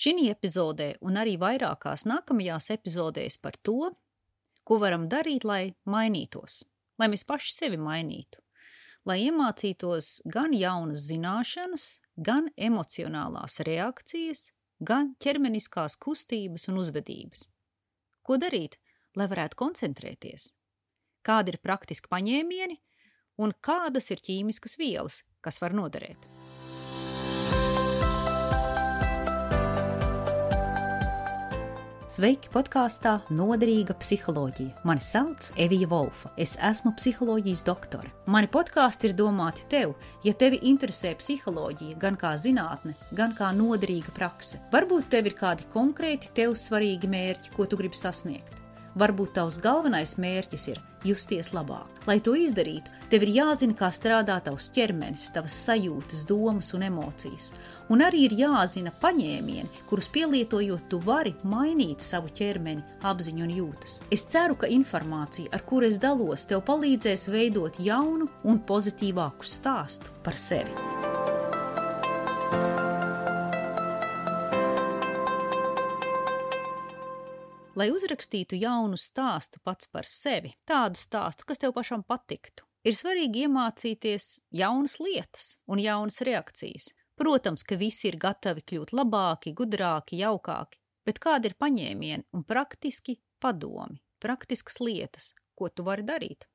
Šī epizodē un arī vairākās nākamajās epizodēs par to, ko varam darīt, lai mainītos, lai mēs paši sevi mainītu, lai iemācītos gan jaunas zināšanas, gan emocionālās reakcijas, gan ķermeniskās kustības un uzvedības. Ko darīt, lai varētu koncentrēties? Kādi ir praktiski paņēmieni un kādas ir ķīmiskas vielas, kas var noderēt? Sveiki podkāstā Noderīga psiholoģija. Mani sauc Evija Volfa. Es esmu psiholoģijas doktore. Mani podkāsti ir domāti tev, ja tevi interesē psiholoģija gan kā zinātne, gan kā noderīga prakse. Varbūt tev ir kādi konkrēti tev svarīgi mērķi, ko tu gribi sasniegt. Varbūt tavs galvenais mērķis ir justies labāk. Lai to izdarītu, tev ir jāzina, kā strādā tavs ķermenis, tavas sajūtas, domas un emocijas. Un arī ir jāzina paņēmieni, kurus pielietojot, tu vari mainīt savu ķermeni, apziņu un jūtas. Es ceru, ka informācija, ar kuru es dalos, tev palīdzēs veidot jaunu un pozitīvāku stāstu par sevi. Lai uzrakstītu jaunu stāstu pats par sevi, tādu stāstu, kas tev pašam patiktu. Ir svarīgi iemācīties jaunas lietas un jaunas reakcijas. Protams, ka visi ir gatavi kļūt labāki, gudrāki, jaukāki, bet kādi ir paņēmieni un praktiski padomi, praktiskas lietas, ko tu vari darīt?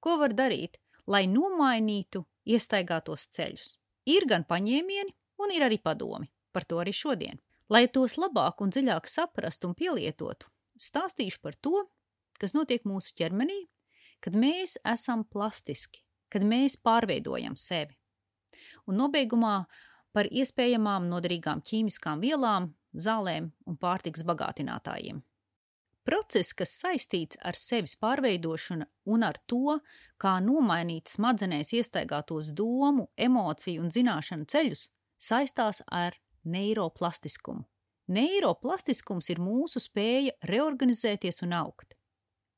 Ko var darīt, lai nomainītu iestaigātos ceļus? Ir gan paņēmieni, un ir arī padomi. Par to arī šodien. Lai tos labāk un dziļāk saprastu un pielietotu, stāstīšu par to, kas notiek mūsu ķermenī, kad mēs esam plastiski, kad mēs pārveidojam sevi. Un nobeigumā par iespējamām noderīgām ķīmiskām vielām, zālēm un pārtiks bagātinātājiem. Process, kas saistīts ar sevis pārveidošanu un ar to, kā nomainīt smadzenēs iestaigātos domu, emociju un zināšanu ceļus, saistās ar neiroplastiskumu. Neiroplastiskums ir mūsu spēja reorganizēties un augt.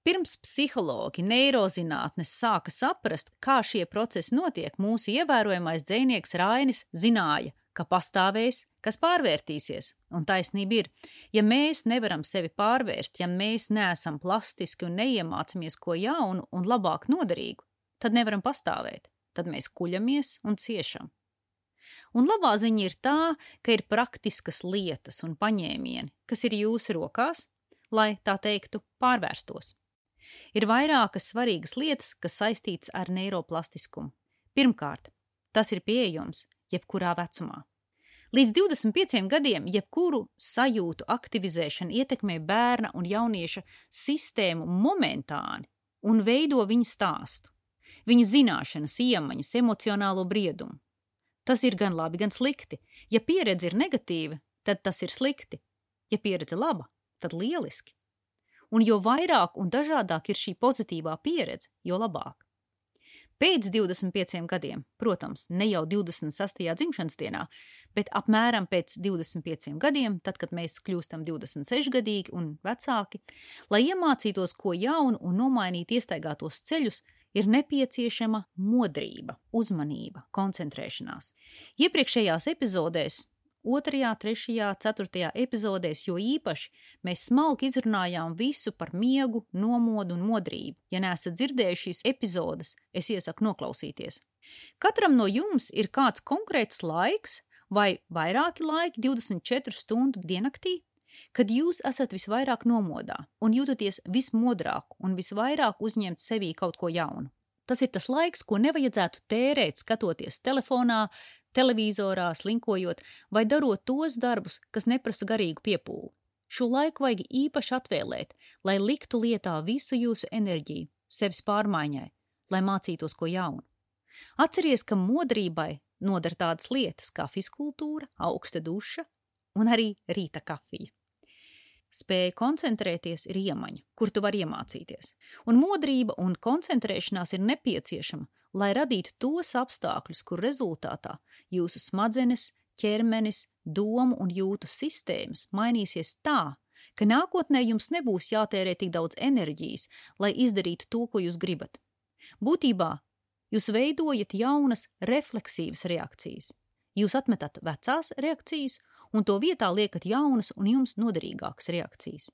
Pirms psihologi, neirozinātnes sāka saprast, kā šie procesi notiek, mūsu ievērojamais dzinieks Rainis zināja, ka pastāvēs, kas pārvērtīsies. Un taisnība ir, ja mēs nevaram sevi pārvērst, ja mēs neesam plastiski un neiemācāmies ko jaunu un labāk noderīgu, tad nevaram pastāvēt. Tad mēs kuļamies un ciešam. Un labā ziņa ir tā, ka ir praktiskas lietas un paņēmieni, kas ir jūsu rokās, lai tā teiktu, pārvērstos. Ir vairākas svarīgas lietas, kas saistītas ar neiroplastiskumu. Pirmkārt, tas ir pieejams jebkurā vecumā. Līdz 25 gadiem jebkuru sajūtu aktivizēšana ietekmē bērna un jaunieša sistēmu momentāni un veido viņa stāstu, viņa zināšanas, iemaņas, emocionālo briedumu. Tas ir gan labi, gan slikti. Ja pieredze ir negatīva, tad tas ir slikti. Ja pieredze laba, tad lieliski. Un jo vairāk un dažādāk ir šī pozitīvā pieredze, jo labāk. Pēc 25 gadiem, protams, ne jau 26. dzimšanas dienā, bet apmēram pēc 25 gadiem, tad, kad mēs kļūstam 26 gadīgi un vecāki, lai iemācītos ko jaunu un nomainītu iestaigātos ceļus, ir nepieciešama modrība, uzmanība, koncentrēšanās. Iepriekšējās epizodēs, otrajā, trešajā, ceturtajā epizodēs, jo īpaši mēs smalki izrunājām visu par miegu, nomodu un modrību. Ja neesat dzirdējuši šīs epizodes, es iesaku noklausīties. Katram no jums ir kāds konkrēts laiks vai vairāki laiki 24 stundu diennaktī, kad jūs esat visvairāk nomodā un jūtaties vismodrāk un visvairāk uzņemt sevī kaut ko jaunu. Tas ir tas laiks, ko nevajadzētu tērēt skatoties telefonā, televizorā, slinkojot vai darot tos darbus, kas neprasa garīgu piepūli. Šo laiku vajag īpaši atvēlēt, lai liktu lietā visu jūsu enerģiju, sevis pārmaiņai, lai mācītos ko jaunu. Atceries, ka modrībai noder tādas lietas kā fiskultūra, augsta duša un arī rīta kafija. Spēja koncentrēties ir iemaņa, kur tu vari iemācīties, un modrība un koncentrēšanās ir nepieciešama, lai radītu tos apstākļus, kur rezultātā jūsu smadzenes, ķermenis, domu un jūtu sistēmas mainīsies tā, ka nākotnē jums nebūs jātērē tik daudz enerģijas, lai izdarītu to, ko jūs gribat. Būtībā jūs veidojat jaunas refleksīvas reakcijas. Jūs atmetat vecās reakcijas un to vietā liekat jaunas un jums noderīgākas reakcijas.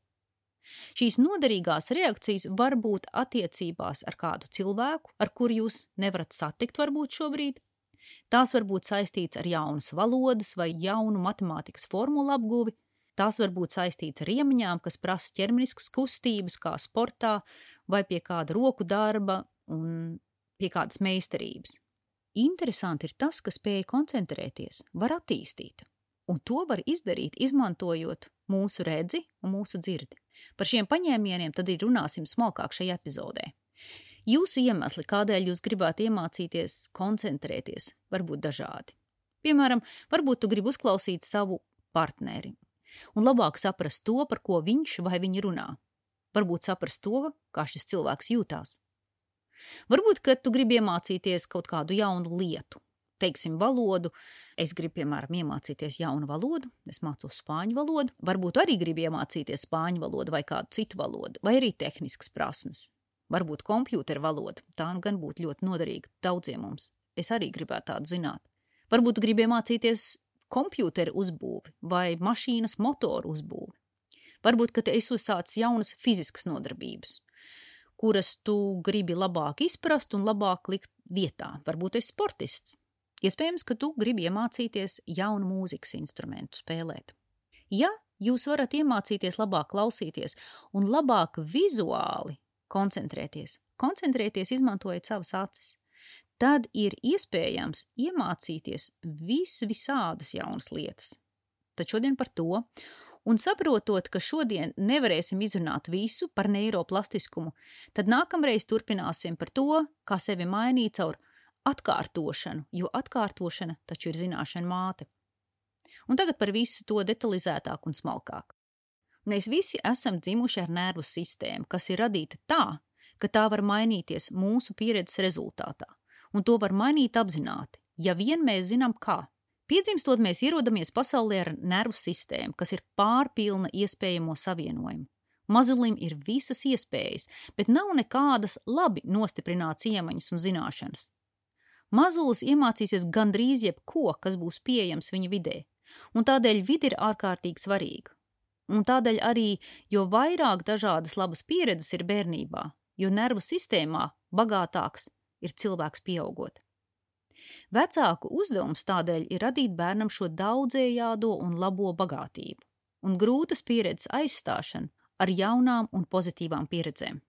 Šīs noderīgās reakcijas var būt attiecībās ar kādu cilvēku, ar kuru jūs nevarat satikt varbūt šobrīd. Tās var būt saistīts ar jaunas valodas vai jaunu matemātikas formulu apguvi, tās var būt saistīts ar iemaņām, kas prasa ķermeniskas kustības, kā sportā, vai pie kāda roku darba un pie kādas meistarības. Interesanti ir tas, ka spēja koncentrēties var attīstīt, un to var izdarīt, izmantojot mūsu redzi un mūsu dzirdi. Par šiem paņēmieniem tad ir runāsim smalkāk šajā epizodē. Jūsu iemesli, kādēļ jūs gribētu iemācīties koncentrēties, var būt dažādi. Piemēram, varbūt tu gribi uzklausīt savu partneri un labāk saprast to, par ko viņš vai viņa runā. Varbūt saprast to, kā šis cilvēks jūtās. Varbūt, ka tu gribi iemācīties kaut kādu jaunu lietu, teiksim, valodu. Es gribu, piemēram, iemācīties jaunu valodu, es mācos spāņu valodu, varbūt arī gribu iemācīties spāņu valodu vai kādu citu valodu, vai arī tehniskas prasmes. Varbūt kompjūtera valoda, tā nu gan būtu ļoti noderīga daudziem mums. Es arī gribētu tādu zināt. Varbūt gribi iemācīties kompjūtera uzbūvi vai mašīnas motoru uzbūvi. Varbūt, ka es uzsācu jaunas fiziskas nodarbības, kuras tu gribi labāk izprast un labāk likt vietā. Varbūt esi sportists. Iespējams, ka tu gribi iemācīties jaunu mūzikas instrumentu spēlēt. Ja jūs varat iemācīties labāk klausīties un labāk vizuāli koncentrēties, koncentrēties izmantojot savas acis, tad ir iespējams iemācīties vis visādas jaunas lietas. Tad šodien par to, Un saprotot, ka šodien nevarēsim izrunāt visu par neiroplastiskumu, tad nākamreiz turpināsim par to, kā sevi mainīt caur atkārtošanu, jo atkārtošana taču ir zināšana māte. Un tagad par visu to detalizētāk un smalkāk. Mēs visi esam dzimuši ar nervu sistēmu, kas ir radīta tā, ka tā var mainīties mūsu pieredzes rezultātā, un to var mainīt apzināti, ja vien mēs zinām, kā. Piedzimstot, mēs ierodamies pasaulē ar nervu sistēmu, kas ir pārpilna iespējamo savienojumu. Mazulim ir visas iespējas, bet nav nekādas labi nostiprinātas iemaņas un zināšanas. Mazulis iemācīsies gandrīz jebko, kas būs pieejams viņa vidē, un tādēļ vide ir ārkārtīgi svarīga. Un tādēļ arī, jo vairāk dažādas labas pieredzes ir bērnībā, jo nervu sistēmā bagātāks ir cilvēks pieaugot. Vecāku uzdevums tādēļ ir radīt bērnam šo daudzējādo un labo bagātību, un grūtas pieredzes aizstāšanu ar jaunām un pozitīvām pieredzēm.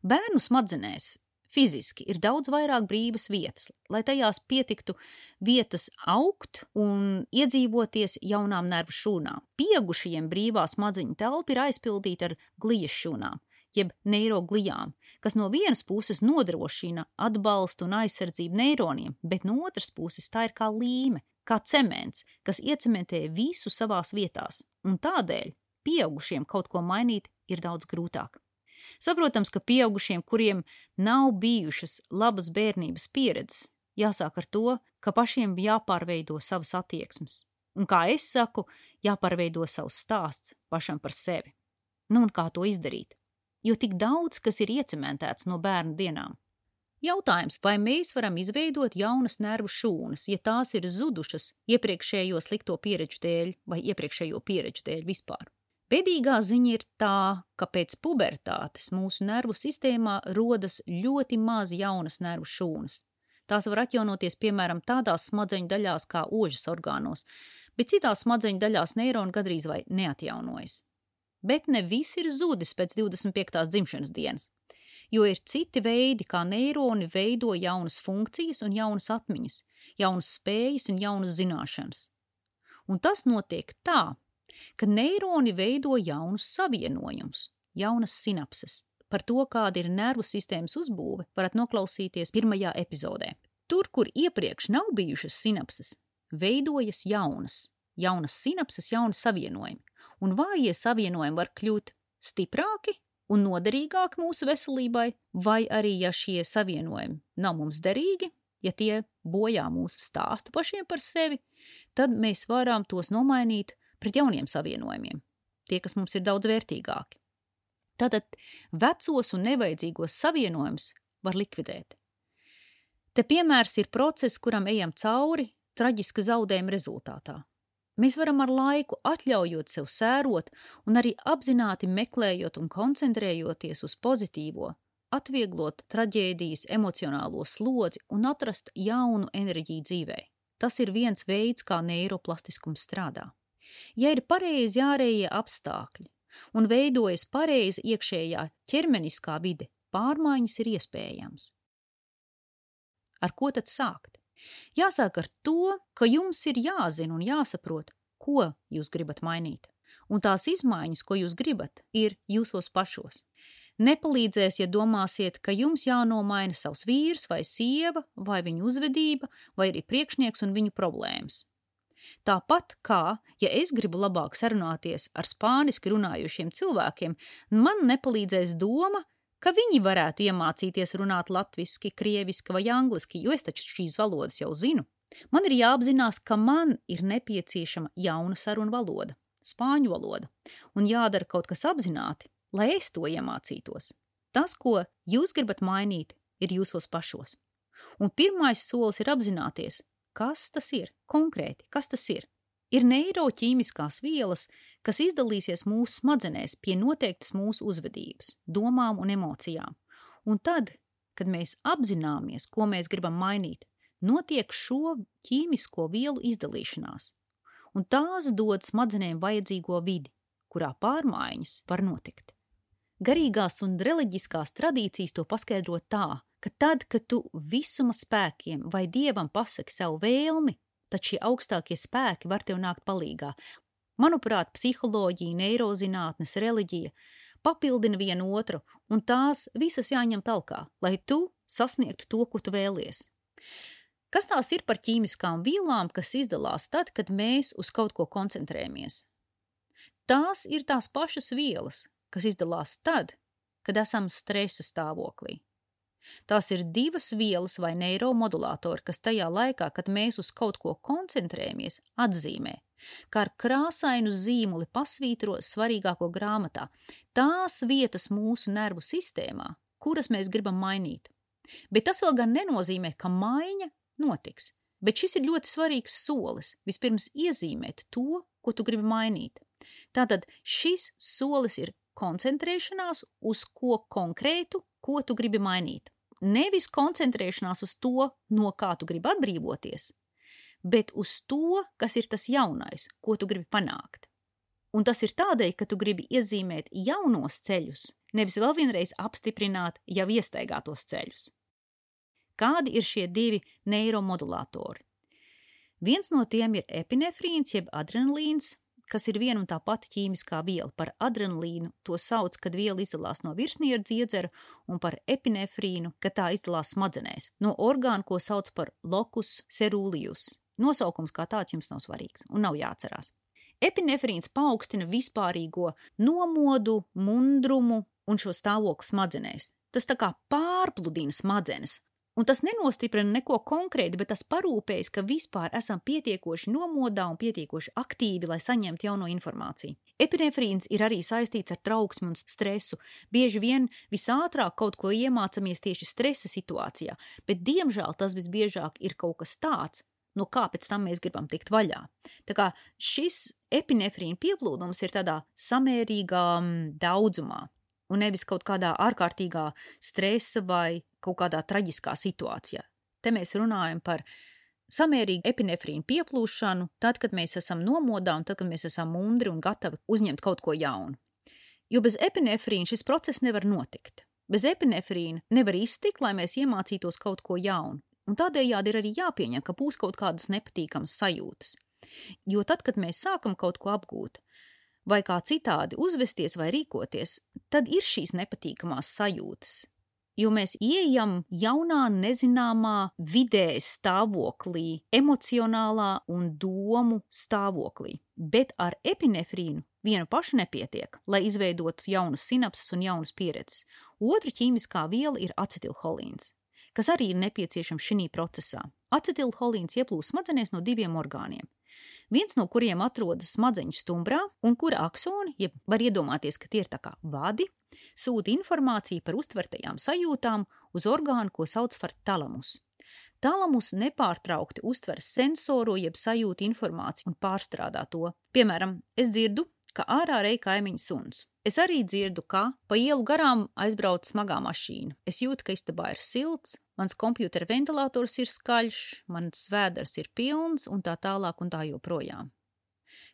Bērnu smadzenēs fiziski ir daudz vairāk brīvas vietas, lai tajās pietiktu vietas augt un iedzīvoties jaunām nervu šūnām. Pieaugušajiem brīvā smadzeņu telpa ir aizpildīta ar gliešu šūnām, jeb neiroglijām, kas no vienas puses nodrošina atbalstu un aizsardzību neironiem, bet no otras puses tā ir kā līme, kā cements, kas iecementē visu savās vietās, un tādēļ pieaugušiem kaut ko mainīt ir daudz grūtāk. Saprotams, ka pieaugušiem, kuriem nav bijušas labas bērnības pieredzes, jāsāk ar to, ka pašiem jāpārveido savas attieksmes. Un kā es saku, jāpārveido savs stāsts pašam par sevi. Nu un kā to izdarīt? jo tik daudz kas ir iecementēts no bērnu dienām. Jautājums, vai mēs varam izveidot jaunas nervu šūnas, ja tās ir zudušas iepriekšējo slikto pieredžu dēļ vai iepriekšējo pieredžu dēļ vispār? Bēdīgā ziņa ir tā, ka pēc pubertātes mūsu nervu sistēmā rodas ļoti maz jaunas nervu šūnas. Tās var atjaunoties piemēram tādās smadzeņu daļās kā ožas orgānos, bet citās smadzeņu daļās neironi gadrīz vai neatjaunojas bet ne viss ir zudis pēc 25. dzimšanas dienas, jo ir citi veidi, kā neironi veido jaunas funkcijas un jaunas atmiņas, jaunas spējas un jaunas zināšanas. Un tas notiek tā, ka neironi veido jaunus savienojumus, jaunas sinapses. Par to, kāda ir nervu sistēmas uzbūve, varat noklausīties pirmajā epizodē. Tur, kur iepriekš nav bijušas sinapses, veidojas jaunas, jaunas sinapses, jauni savienojumi un vājie savienojumi var kļūt stiprāki un noderīgāki mūsu veselībai, vai arī, ja šie savienojumi nav mums derīgi, ja tie bojā mūsu stāstu pašiem par sevi, tad mēs varam tos nomainīt pret jauniem savienojumiem, tie, kas mums ir daudz vērtīgāki. Tātad vecos un nevajadzīgos savienojumus var likvidēt. Te piemērs ir process, kuram ejam cauri traģiska zaudējuma rezultātā. Mēs varam ar laiku, atļaujot sev sērot un arī apzināti meklējot un koncentrējoties uz pozitīvo, atvieglot traģēdijas emocionālo slodzi un atrast jaunu enerģiju dzīvē. Tas ir viens veids, kā neiroplastiskums strādā. Ja ir pareizi ārējie apstākļi un veidojas pareizi iekšējā ķermeniskā vide, pārmaiņas ir iespējams. Ar ko tad sākt? Jāsāk ar to, ka jums ir jāzina un jāsaprot, ko jūs gribat mainīt. Un tās izmaiņas, ko jūs gribat, ir jūsos pašos. Nepalīdzēs, ja domāsiet, ka jums jānomaina savs vīrs vai sieva, vai viņu uzvedība, vai arī priekšnieks un viņu problēmas. Tāpat kā, ja es gribu labāk sarunāties ar spāniski runājušiem cilvēkiem, man nepalīdzēs doma, ka viņi varētu iemācīties runāt latviski, krieviski vai angliski, jo es taču šīs valodas jau zinu. Man ir jāapzinās, ka man ir nepieciešama jauna sarunu valoda, spāņu valoda, un jādara kaut kas apzināti, lai es to iemācītos. Tas, ko jūs gribat mainīt, ir jūsos pašos. Un pirmais solis ir apzināties, kas tas ir, konkrēti, kas tas ir. Ir neiroķīmiskās vielas, kas izdalīsies mūsu smadzenēs pie noteiktas mūsu uzvedības, domām un emocijām. Un tad, kad mēs apzināmies, ko mēs gribam mainīt, notiek šo ķīmisko vielu izdalīšanās, un tās dod smadzenēm vajadzīgo vidi, kurā pārmaiņas var notikt. Garīgās un reliģiskās tradīcijas to paskaidro tā, ka tad, kad tu visuma spēkiem vai dievam pasaki savu vēlmi, tad šie augstākie spēki var tev nākt palīgā, Manuprāt, psiholoģija, neirozinātnes, reliģija papildina vienu otru, un tās visas jāņem talkā, lai tu sasniegtu to, ko tu vēlies. Kas tās ir par ķīmiskām vielām, kas izdalās tad, kad mēs uz kaut ko koncentrējamies? Tās ir tās pašas vielas, kas izdalās tad, kad esam stresa stāvoklī. Tās ir divas vielas vai neiromodulātori, kas tajā laikā, kad mēs uz kaut ko koncentrējamies, atzīmē kā ar krāsainu zīmuli pasvītro svarīgāko grāmatā, tās vietas mūsu nervu sistēmā, kuras mēs gribam mainīt. Bet tas vēl gan nenozīmē, ka maiņa notiks. Bet šis ir ļoti svarīgs solis. Vispirms iezīmēt to, ko tu gribi mainīt. Tātad šis solis ir koncentrēšanās uz ko konkrētu, ko tu gribi mainīt. Nevis koncentrēšanās uz to, no kā tu gribi atbrīvoties, bet uz to, kas ir tas jaunais, ko tu gribi panākt. Un tas ir tādēļ, ka tu gribi iezīmēt jaunos ceļus, nevis vēl vienreiz apstiprināt jau iestaigātos ceļus. Kādi ir šie divi neiromodulātori? Viens no tiem ir epinefrīns jeb adrenalīns, kas ir viena un tā pati ķīmiskā viela. Par adrenalīnu to sauc, kad viela izdalās no virsnieru dziedzera, un par epinefrīnu, kad tā izdalās smadzenēs, no orgāna, ko sauc par locus ceruleus. Nosaukums kā tāds jums nav svarīgs un nav jāatcerās. Epinefrīns paaugstina vispārīgo nomodu, mundrumu un šo stāvokli smadzenēs. Tas tā kā pārpludina smadzenes, Un tas nenostiprina neko konkrēti, bet tas parūpējas, ka vispār esam pietiekoši nomodā un pietiekoši aktīvi, lai saņemtu jauno informāciju. Epinefrīns ir arī saistīts ar trauksmi un stresu. Bieži vien visātrāk kaut ko iemācāmies tieši stresa situācijā, bet diemžēl tas visbiežāk ir kaut kas tāds, no kā pēc tam mēs gribam tikt vaļā. Tā kā šis epinefrīna pieplūdums ir tādā samērīgā mm, daudzumā, un nevis kaut kādā ārkārtīgā stresa vai kaut kādā traģiskā situācijā. Te mēs runājam par samērīgu epinefrīnu pieplūšanu, tad, kad mēs esam nomodā un tad, kad mēs esam mundri un gatavi uzņemt kaut ko jaunu. Jo bez epinefrīna šis process nevar notikt. Bez epinefrīna nevar iztikt, lai mēs iemācītos kaut ko jaunu un tādējādi ir arī jāpieņem, ka būs kaut kādas nepatīkamas sajūtas. Jo tad, kad mēs sākam kaut ko apgūt, vai kā citādi uzvesties vai rīkoties, tad ir šīs nepatīkamās sajūtas. Jo mēs ieejam jaunā, nezināmā vidē stāvoklī, emocionālā un domu stāvoklī. Bet ar epinefrīnu vienu pašu nepietiek, lai izveidotu jaunas sinapses un jaunas pieredzes. Otra ķīmiskā viela ir acetilholīns kas arī ir nepieciešams šī procesā. Acetilholīns ieplūst smadzenēs no diviem orgāniem. Viens no kuriem atrodas smadzeņu stumbrā, un kura aksoni, jeb var iedomāties, ka tie ir tā kā vadi, sūta informāciju par uztvertajām sajūtām uz orgānu, ko sauc par talamus. Talamus nepārtraukti uztver sensoro jeb sajūtu informāciju un pārstrādā to. Piemēram, es dzirdu, ka ārā rei kaimiņu suns. Es arī dzirdu, ka pa ielu garām aizbrauc smagā mašīna. Es jūtu, ka istabā ir silts, mans kompjutera ventilators ir skaļš, mans vēders ir pilns un tā tālāk un tā joprojām.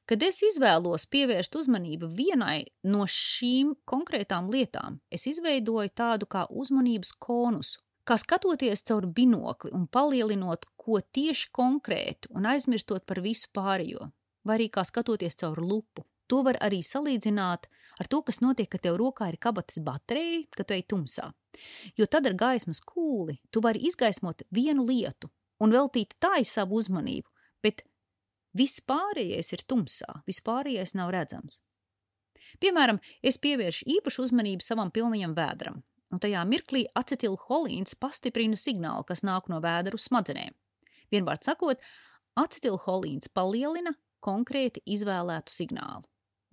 Kad es izvēlos pievērst uzmanību vienai no šīm konkrētām lietām, es izveidoju tādu kā uzmanības konusu, kā skatoties caur binokli un palielinot ko tieši konkrētu un aizmirstot par visu pārējo, vai arī kā skatoties caur lupu. To var arī salīdzināt ar to, kas notiek, kad tev rokā ir kabatas baterija, kad tu ej tumsā. Jo tad ar gaismas kūli tu vari izgaismot vienu lietu un veltīt tā iz savu uzmanību, bet viss pārējais ir tumsā, viss pārējais nav redzams. Piemēram, es pievēršu īpašu uzmanību savam pilnajam vēdram, un tajā mirklī acetilholīns pastiprina signālu, kas nāk no vēdera uz smadzenēm. Vienvārds sakot, acetilholīns palielina konkrēti izvēlētu signālu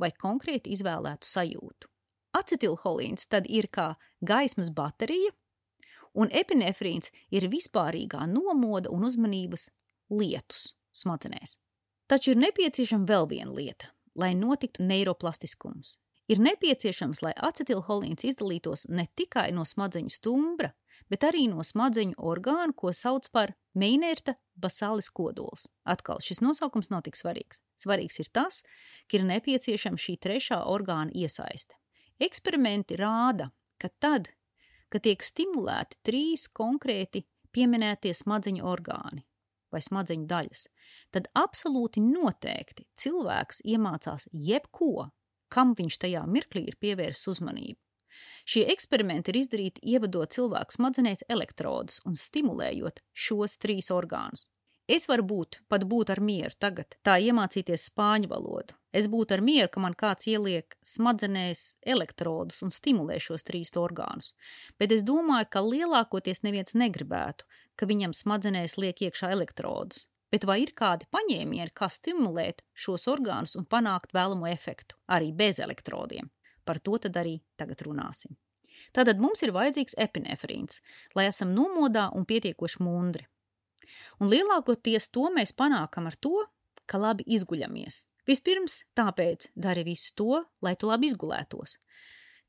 vai konkrēti izvēlētu sajūtu. Acetilholīns tad ir kā gaismas baterija, un epinefrīns ir vispārīgā nomoda un uzmanības lietus smadzenēs. Taču ir nepieciešama vēl viena lieta, lai notiktu neiroplastiskums. Ir nepieciešams, lai acetilholīns izdalītos ne tikai no smadzeņu stumbra, bet arī no smadzeņu orgānu, ko sauc par Meinerta basālis kodols. Atkal šis nosaukums nav tik svarīgs. Svarīgs ir tas, ka ir nepieciešama šī trešā orgāna iesaiste. Eksperimenti rāda, ka tad, kad tiek stimulēti trīs konkrēti pieminētie smadzeņu orgāni vai smadzeņu daļas, tad absolūti noteikti cilvēks iemācās jebko, kam viņš tajā mirklī ir pievērsis uzmanību. Šie eksperimenti ir izdarīti ievadot cilvēku smadzenēs elektrodus un stimulējot šos trīs orgānus. Es varu būt, pat būt ar mieru tagad, tā iemācīties spāņu valodu. Es būtu ar mieru, ka man kāds ieliek smadzenēs elektrodus un stimulē šos trīs orgānus. Bet es domāju, ka lielākoties neviens negribētu, ka viņam smadzenēs liek iekšā elektrodus. Bet vai ir kādi paņēmieni, kā stimulēt šos orgānus un panākt vēlamo efektu, arī bez elektrodiem? Par to tad arī tagad runāsim. Tātad mums ir vajadzīgs epinefrīns, lai esam nomodā un pietiekoši mundri. Un lielākoties to mēs panākam ar to, ka labi izguļamies. Vispirms tāpēc dari visu to, lai tu labi izgulētos.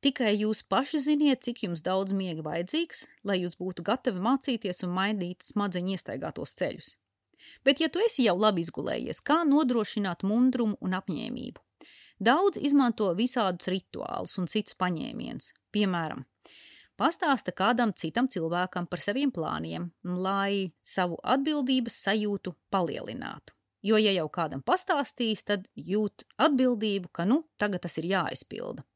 Tikai jūs paši ziniet, cik jums daudz miega vajadzīgs, lai jūs būtu gatavi mācīties un mainīt smadzeņu iestaigātos ceļus. Bet, ja tu esi jau labi izgulējies, kā nodrošināt mundrumu un apņēmību? Daudz izmanto visādus rituālus un citus paņēmienus. Piemēram, pastāsta kādam citam cilvēkam par saviem plāniem, lai savu atbildības sajūtu palielinātu. Jo, ja jau kādam pastāstīs, tad jūt atbildību, ka nu tagad tas ir jāizpilda.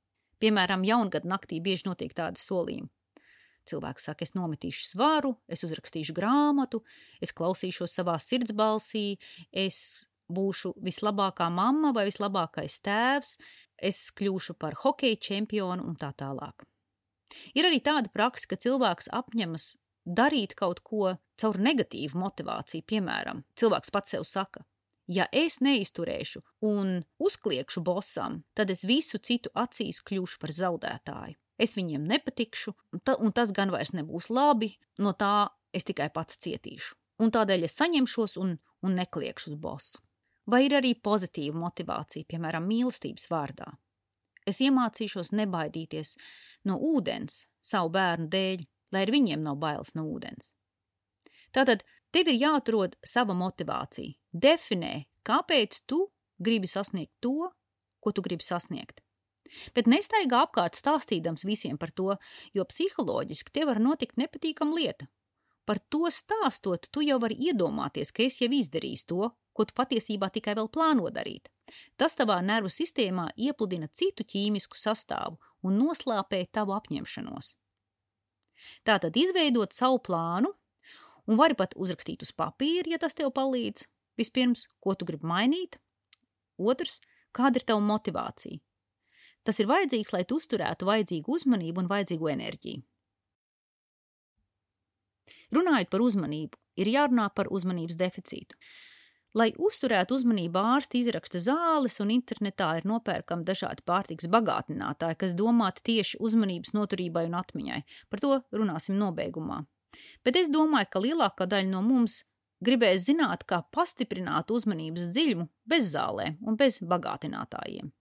Piemēram, jaungada naktī bieži notiek tādi solījumi. Cilvēks saka, es nometīšu svaru, es uzrakstīšu grāmatu, es klausīšos savā sirdsbalsī, es būšu vislabākā mamma vai vislabākais tēvs, es kļūšu par hokeja čempionu un tā tālāk. Ir arī tāda praksa, ka cilvēks apņemas darīt kaut ko caur negatīvu motivāciju. Piemēram, cilvēks pats sev saka, ja es neizturēšu un uzkliekšu bosam, tad es visu citu acīs kļūšu par zaudētāju. Es viņiem nepatikšu, un, ta, un tas gan vairs nebūs labi, no tā es tikai pats cietīšu. Un tādēļ es saņemšos un, un nekliekšu uz bosu. Vai ir arī pozitīva motivācija, piemēram, mīlestības vārdā? Es iemācīšos nebaidīties no ūdens savu bērnu dēļ, lai ar viņiem nav bailes no ūdens. Tātad tev ir jāatrod sava motivācija. Definē, kāpēc tu gribi sasniegt to, ko tu gribi sasniegt. Bet nestaigā apkārt stāstīdams visiem par to, jo psiholoģiski te var notikt nepatīkama lieta. Par to stāstot, tu jau vari iedomāties, ka es jau izdarīju to, ko tu patiesībā tikai vēl plāno darīt. Tas tavā nervu sistēmā iepludina citu ķīmisku sastāvu un noslāpē tavu apņemšanos. Tātad izveidot savu plānu, un vari pat uzrakstīt uz papīra, ja tas tev palīdz. Vispirms, ko tu gribi mainīt, otrs, kāda ir tava motivācija. Tas ir vajadzīgs, lai tu uzturētu vajadzīgu uzmanību un vajadzīgu enerģiju. Runājot par uzmanību, ir jārunā par uzmanības deficītu. Lai uzturētu uzmanību, ārsti izraksta zāles, un internetā ir nopērkami dažādi pārtiks bagātinātāji, kas domāti tieši uzmanības noturībai un atmiņai. Par to runāsim nobeigumā. bet es domāju, ka lielākā daļa no mums gribēs zināt, kā pastiprināt uzmanības dziļumu bez zālēm un bez bagātinātājiem.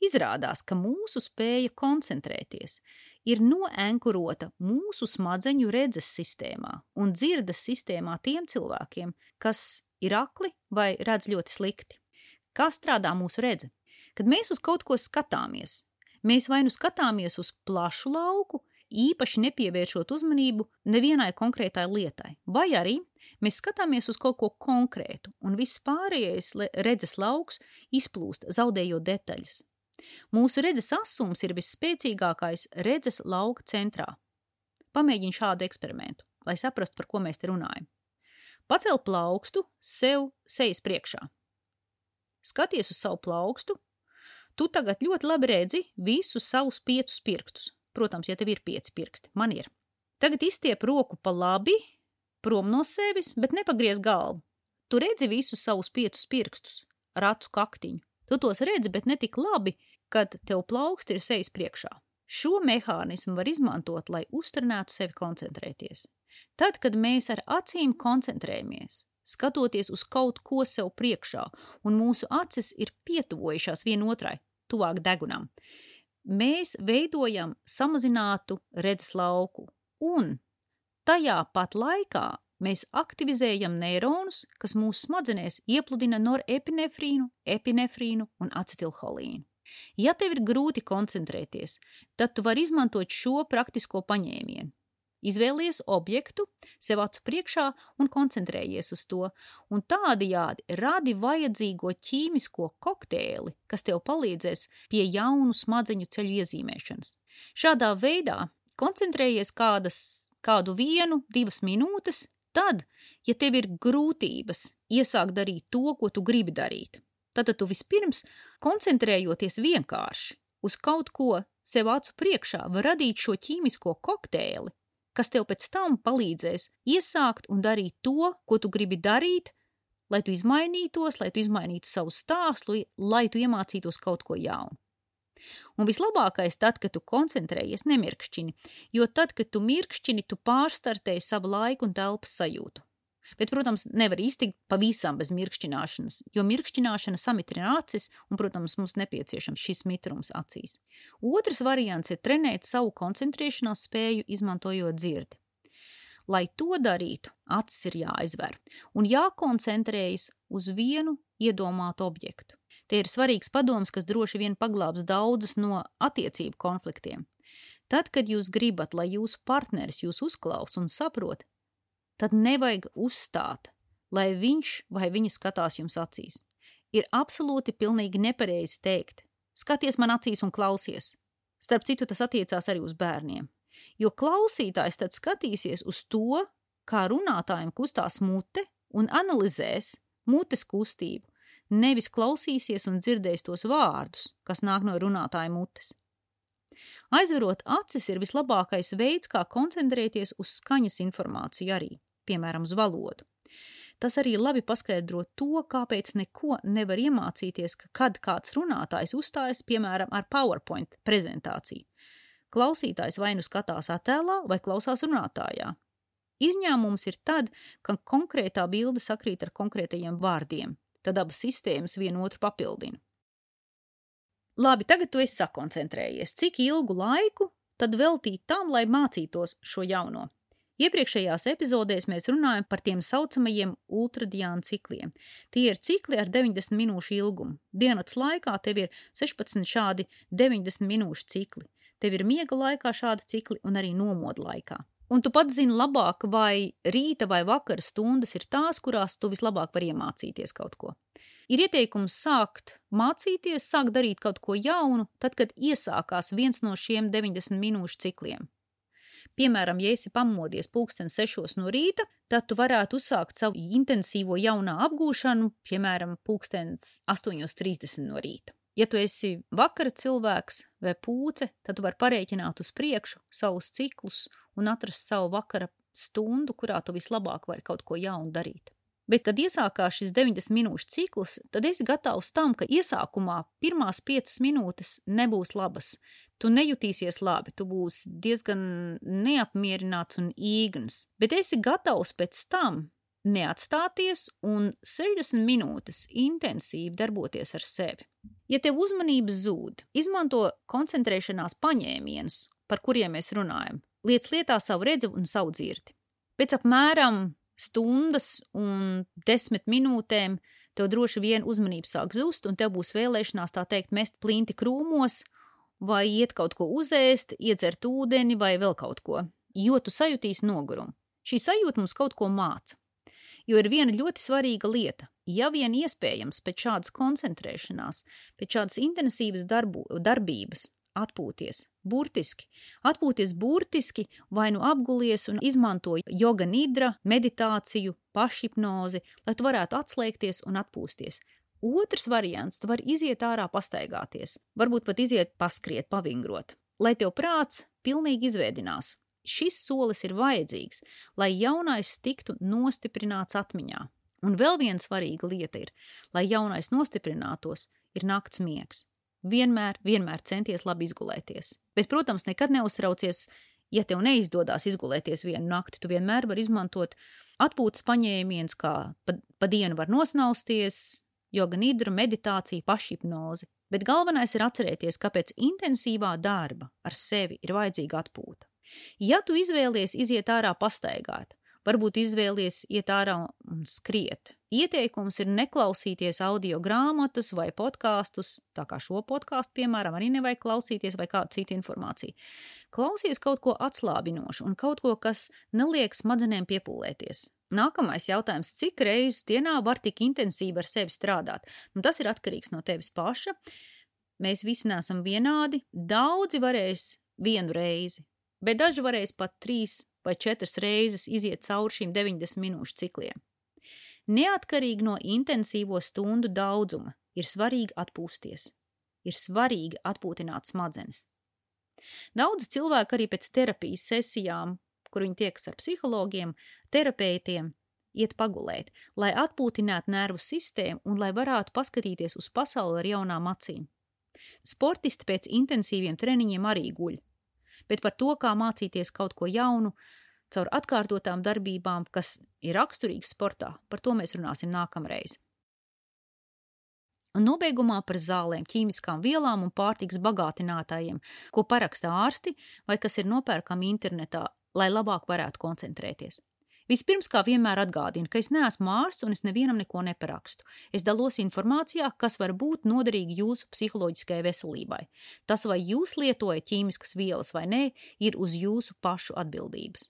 Izrādās, ka mūsu spēja koncentrēties ir noenkurota mūsu smadzeņu redzes sistēmā un dzirdes sistēmā tiem cilvēkiem, kas ir akli vai redz ļoti slikti. Kā strādā mūsu redze? Kad mēs uz kaut ko skatāmies, mēs vai nu skatāmies uz plašu lauku, īpaši nepievēršot uzmanību nevienai konkrētai lietai, vai arī mēs skatāmies uz kaut ko konkrētu, un viss pārējais redzes lauks izplūst, zaudējot detaļas. Mūsu redzes asums ir visspēcīgākais redzes lauka centrā. Pamēģini šādu eksperimentu, lai saprastu, par ko mēs te runājam. Pacel plaukstu sev sejas priekšā. Skaties uz savu plaukstu. Tu tagad ļoti labi redzi visus savus piecus pirkstus. Protams, ja tev ir pieci pirksti, man ir. Tagad izstiep roku pa labi, prom no sevis, bet nepagriez galvu. Tu redzi visus savus piecus pirkstus, racu kaktiņu. Tu tos redzi, bet ne tik labi, kad tev plauksti ir sejas priekšā. Šo mehānismu var izmantot, lai uzturnētu sevi koncentrēties. Tad, kad mēs ar acīm koncentrējamies, skatoties uz kaut ko sev priekšā, un mūsu acis ir pietuvojušās vienotrai, tuvāk degunam, mēs veidojam samazinātu redzes lauku, un tajā pat laikā mēs aktivizējam neironus, kas mūsu smadzenēs iepludina norepinefrīnu, epinefrīnu un acetilholīnu. Ja tev ir grūti koncentrēties, tad tu vari izmantot šo praktisko paņēmienu. Izvēlies objektu, sev acu priekšā un koncentrējies uz to, un tādajādi radi vajadzīgo ķīmisko kokteili, kas tev palīdzēs pie jaunu smadzeņu ceļu iezīmēšanas. Šādā veidā koncentrējies kādas, kādu vienu, divas minūtes, tad, ja tev ir grūtības iesākt darīt to, ko tu gribi darīt, Tad tu vispirms, koncentrējoties vienkārši uz kaut ko sev acu priekšā, var radīt šo ķīmisko kokteili, kas tev pēc tam palīdzēs iesākt un darīt to, ko tu gribi darīt, lai tu izmainītos, lai tu izmainītu savu stāstu, lai tu iemācītos kaut ko jaunu. Un vislabākais tad, kad tu koncentrējies nemirkšķini, jo tad, kad tu mirkšķini, tu pārstartēji savu laiku un telpas sajūtu. Bet, protams, nevar iztikt pavisam bez mirkšķināšanas, jo mirkšķināšana samitrina acis, un, protams, mums nepieciešams šis mitrums acīs. Otrs variants ir trenēt savu koncentrēšanās spēju, izmantojot dzirdi. Lai to darītu, acis ir jāizver un jākoncentrējas uz vienu iedomātu objektu. Tie ir svarīgs padoms, kas droši vien paglābs daudzus no attiecību konfliktiem. Tad, kad jūs gribat, lai jūsu partneris jūs uzklaus un saprot, tad nevajag uzstāt, lai viņš vai viņa skatās jums acīs. Ir absolūti pilnīgi nepareizi teikt: skaties man acīs un klausies. Starp citu, tas attiecās arī uz bērniem. Jo klausītājs tad skatīsies uz to, kā runātājiem kustās mute un analizēs mutes kustību, nevis klausīsies un dzirdēs tos vārdus, kas nāk no runātāja mutes. Aizverot acis ir vislabākais veids, kā koncentrēties uz skaņas informāciju arī piemēram, uz valodu. Tas arī labi paskaidro to, kāpēc neko nevar iemācīties, ka kad kāds runātājs uzstājas, piemēram, ar PowerPoint prezentāciju. Klausītājs vai nu skatās attēlā, vai klausās runātājā. Izņēmums ir tad, kad konkrētā bilde sakrīt ar konkrētajiem vārdiem, tad abas sistēmas vienotru papildina. Labi, tagad tu esi sakoncentrējies. Cik ilgu laiku tad veltīt tam, lai mācītos šo jauno? Iepriekšējās epizodēs mēs runājam par tiem saucamajiem ultradiāna cikliem. Tie ir cikli ar 90 minūšu ilgumu. Dienas laikā tev ir 16 šādi 90 minūšu cikli. Tev ir miega laikā šādi cikli un arī nomoda laikā. Un tu pats zini labāk, vai rīta vai vakara stundas ir tās, kurās tu vislabāk vari iemācīties kaut ko. Ir ieteikums sākt mācīties, sākt darīt kaut ko jaunu, tad, kad iesākās viens no šiem 90 minūšu cikliem. Piemēram, ja esi pamodies pulksten sešos no rīta, tad tu varētu uzsākt savu intensīvo jaunā apgūšanu, piemēram, pulkstens 8.30 no rīta. Ja tu esi vakara cilvēks vai pūce, tad tu vari parēķināt uz priekšu savus ciklus un atrast savu vakara stundu, kurā tu vislabāk vari kaut ko jaunu darīt. Bet, kad iesākās šis 90 minūšu cikls, tad esi gatavs tam, ka iesākumā pirmās 5 minūtes nebūs labas. Tu nejutīsies labi, tu būsi diezgan neapmierināts un īgns, bet esi gatavs pēc tam neatstāties un 60 minūtes intensīvi darboties ar sevi. Ja tev uzmanība zūd, izmanto koncentrēšanās paņēmienus, par kuriem mēs runājam. Liec lietā savu redzi un savu dzirdi. Pēc apmēram stundas un desmit minūtēm tev droši vien uzmanība sāk zust, un tev būs vēlēšanās tā teikt mest plinti krūmos, vai iet kaut ko uzēst, iedzert ūdeni vai vēl kaut ko, jo tu sajūtīsi nogurumu. Šī sajūta mums kaut ko māca. Jo ir viena ļoti svarīga lieta. Ja vien iespējams pēc šādas koncentrēšanās, pēc šādas intensīvas darbu, darbības, atpūties, burtiski, atpūties burtiski, vai nu apgulies un izmanto joga nidra, meditāciju, pašhipnozi, lai tu varētu atslēgties un atpūsties. Otrs variants, tu vari iziet ārā pastaigāties, varbūt pat iziet paskriet, pavingrot, lai tev prāts pilnīgi izvēdinās, Šis solis ir vajadzīgs, lai jaunais tiktu nostiprināts atmiņā. Un vēl viena svarīga lieta ir, lai jaunais nostiprinātos, ir nakts miegs. Vienmēr, vienmēr centies labi izgulēties. Bet, protams, nekad neuztraucies, ja tev neizdodas izgulēties vienu nakti. Tu vienmēr vari izmantot atpūtas paņēmienus, kā pa, pa dienu var nosnausties, joga nidra, meditācija, pašhipnoze. Bet galvenais ir atcerēties, ka pēc intensīvā darba ar sevi ir vajadzīga atpūta. Ja tu izvēlies iziet ārā pastaigāt, varbūt izvēlies iet ārā un skriet. Ieteikums ir neklausīties audio grāmatas vai podkāstus, tā kā šo podkāstu, piemēram, arī nevajag klausīties vai kādu citu informāciju. Klausies kaut ko atslābinošu un kaut ko, kas neliek smadzenēm piepūlēties. Nākamais jautājums, cik reizes dienā var tik intensīvi ar sevi strādāt? Nu, tas ir atkarīgs no tevis paša. Mēs visi neesam vienādi. Daudzi varēs vienu reizi, bet daži varēs pat trīs vai četras reizes iziet cauri šīm 90 minūšu cikliem. Neatkarīgi no intensīvo stundu daudzuma, ir svarīgi atpūsties, ir svarīgi atpūtināt smadzenes. Daudz cilvēku arī pēc terapijas sesijām, kur viņi tiekas ar psihologiem, terapeitiem, iet pagulēt, lai atpūtinātu nervu sistēmu un lai varētu paskatīties uz pasauli ar jaunām acīm. Sportisti pēc intensīviem treniņiem arī guļ, bet par to, kā mācīties kaut ko jaunu, caur atkārtotām darbībām, kas ir raksturīgas sportā, par to mēs runāsim nākamreiz. Un nobeigumā par zālēm, ķīmiskām vielām un pārtiks bagātinātājiem, ko paraksta ārsti vai kas ir nopērkami internetā, lai labāk varētu koncentrēties. Vispirms, kā vienmēr, atgādinu, ka es neesmu ārsts un es nevienam neko neparakstu. Es dalos informācijā, kas var būt noderīga jūsu psiholoģiskajai veselībai. Tas, vai jūs lietojat ķīmiskas vielas vai nē, ir uz jūsu pašu atbildības.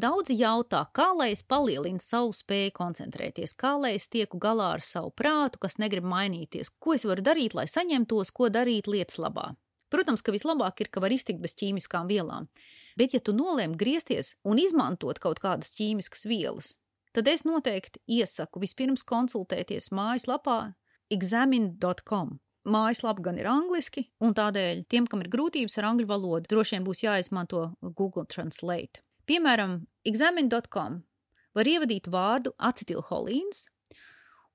Daudzi jautā, kā lai es palielinu savu spēju koncentrēties, kā lai es tieku galā ar savu prātu, kas negrib mainīties, ko es varu darīt, lai saņemtos, ko darīt lietas labā. Protams, ka vislabāk ir, ka var iztikt bez ķīmiskām vielām. Bet, ja tu nolēmi griezties un izmantot kaut kādas ķīmiskas vielas, tad es noteikti iesaku vispirms konsultēties mājaslapā examine.com. Mājaslapa gan ir angliski, un tādēļ tiem, kam ir grūtības ar angļu valodu, droši vien būs jāizmanto Google Translate. Piemēram, examine.com var ievadīt vārdu acetilholīns,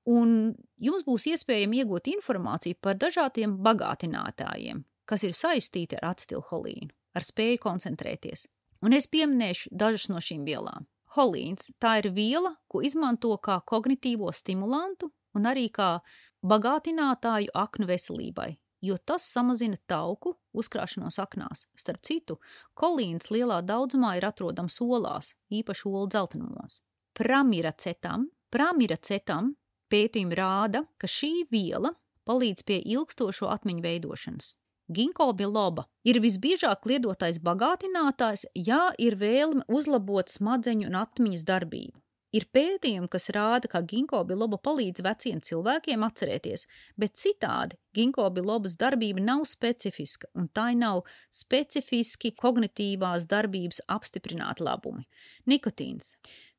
un jums būs iespējams iegūt informāciju par dažādiem bagātinātājiem, kas ir saistīti ar acetilholīnu ar spēju koncentrēties. Un es pieminēšu dažas no šīm vielām. Holīns – tā ir viela, ko izmanto kā kognitīvo stimulantu un arī kā bagātinātāju aknu veselībai, jo tas samazina tauku uzkrāšanos aknās. Starp citu, kolīns lielā daudzumā ir atrodams olās, īpaši olu dzeltenumos. Pramiracetam, pramiracetam pētījumi rāda, ka šī viela palīdz pie ilgstošo atmiņu veidošanas. Ginko biloba ir visbiežāk lietotais bagātinātājs, ja ir vēlme uzlabot smadzeņu un atmiņas darbību. Ir pētījumi, kas rāda, ka ginko biloba palīdz veciem cilvēkiem atcerēties, bet citādi ginko bilobas darbība nav specifiska un tai nav specifiski kognitīvās darbības apstiprināti labumi. Nikotīns.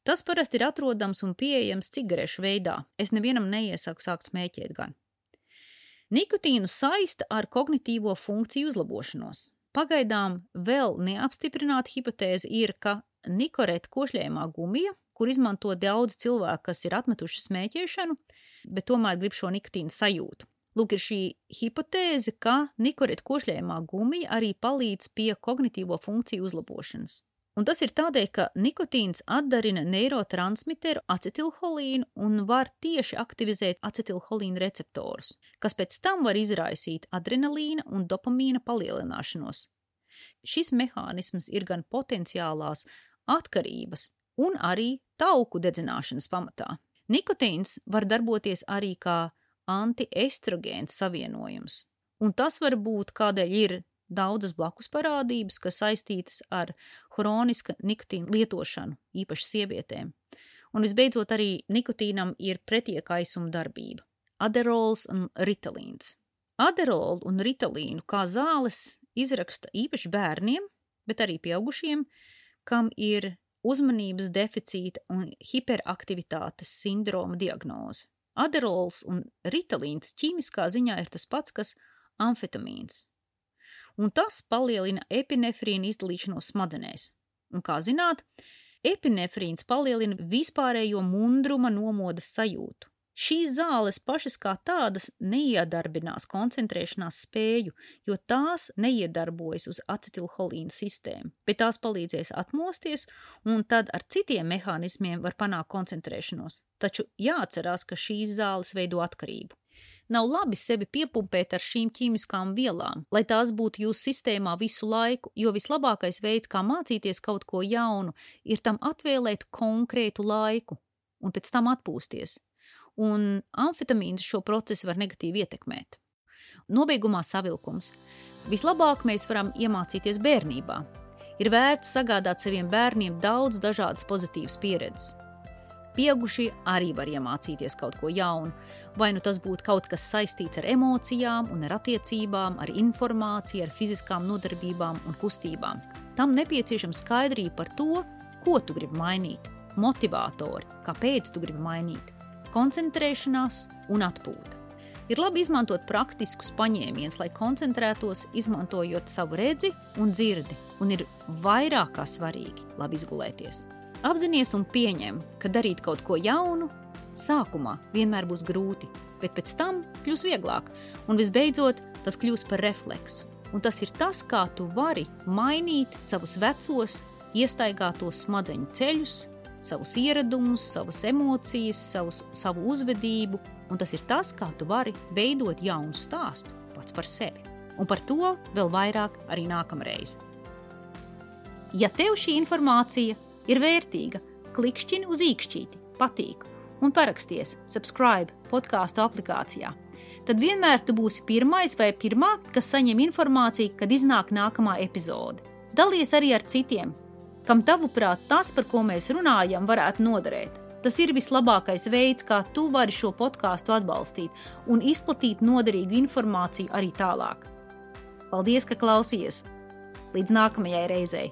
Tas parasti ir atrodams un pieejams cigarešu veidā. Es nevienam neiesaku sākt smēķēt gan. Nikotīnu saista ar kognitīvo funkciju uzlabošanos. Pagaidām vēl neapstiprināta hipotēze ir, ka nikorēta košļējumā gumija, kur izmanto daudz cilvēku, kas ir atmetuši smēķēšanu, bet tomēr grib šo nikotīnu sajūtu. Lūk, ir šī hipotēze, ka nikorēta košļējumā gumija arī palīdz pie kognitīvo funkciju uzlabošanas. Un tas ir tādēļ, ka nikotīns atdarina neirotransmiteru acetilholīnu un var tieši aktivizēt acetilholīnu receptorus, kas pēc tam var izraisīt adrenalīna un dopamīna palielināšanos. Šis mehānisms ir gan potenciālās atkarības, un arī tauku dedzināšanas pamatā. Nikotīns var darboties arī kā antiestrogēns savienojums, un tas var būt kādēļ ir daudzas blakus parādības, kas saistītas ar hroniska nikotīna lietošanu, īpaši sievietēm. Un visbeidzot, arī nikotīnam ir pretiekaisuma darbība - aderols un ritalīns. Aderolu un ritalīnu kā zāles izraksta īpaši bērniem, bet arī pieaugušiem, kam ir uzmanības deficīta un hiperaktivitātes sindroma diagnoze. Aderols un ritalīns ķīmiskā ziņā ir tas pats, kas amfetamīns, un tas palielina epinefrīna izdalīšanos smadzenēs. Un, kā zināt, epinefrīns palielina vispārējo mundruma nomodas sajūtu. Šīs zāles pašas kā tādas neiedarbinās koncentrēšanās spēju, jo tās neiedarbojas uz acetilholīna sistēmu, bet tās palīdzēs atmosties, un tad ar citiem mehānismiem var panākt koncentrēšanos. Taču jāatcerās, ka šīs zāles veido atkarību. Nav labi sevi piepumpēt ar šīm ķīmiskām vielām, lai tās būtu jūsu sistēmā visu laiku, jo vislabākais veids, kā mācīties kaut ko jaunu, ir tam atvēlēt konkrētu laiku un pēc tam atpūsties. Un amfetamīns šo procesu var negatīvi ietekmēt. Nobeigumā savilkums. Vislabāk mēs varam iemācīties bērnībā. Ir vērts sagādāt saviem bērniem daudz dažādas pozitīvas pieredzes Pieaugušie arī var iemācīties kaut ko jaunu, vai nu tas būtu kaut kas saistīts ar emocijām, un ar attiecībām, ar informāciju, ar fiziskām nodarbībām un kustībām. Tam nepieciešama skaidrība par to, ko tu gribi mainīt, motivatori, kāpēc tu gribi mainīt, koncentrēšanās un atpūta. Ir labi izmantot praktiskus paņēmienus, lai koncentrētos, izmantojot savu redzi un dzirdi, un ir vairāk kā svarīgi labi izgulēties. Apzināties un pieņem, ka darīt kaut ko jaunu sākumā vienmēr būs grūti, bet pēc tam kļūs vieglāk, un visbeidzot tas kļūs par refleksu. Un tas ir tas, kā tu vari mainīt savus vecos, iestaigātos smadzeņu ceļus, savus ieradumus, savas emocijas, savus, savu uzvedību, un tas ir tas, kā tu vari veidot jaunu stāstu pats par sevi. Un par to vēl vairāk arī nākamreiz. Ja tev šī informācija ir vērtīga, klikšķini uz īkšķīti, patīk un paraksties subscribe podkāstu aplikācijā. Tad vienmēr tu būsi pirmais vai pirmā, kas saņem informāciju, kad iznāk nākamā epizode. Dalies arī ar citiem, kam tavuprāt tas, par ko mēs runājam, varētu noderēt. Tas ir vislabākais veids, kā tu vari šo podkāstu atbalstīt un izplatīt noderīgu informāciju arī tālāk. Paldies, ka klausījies! Līdz nākamajai reizei!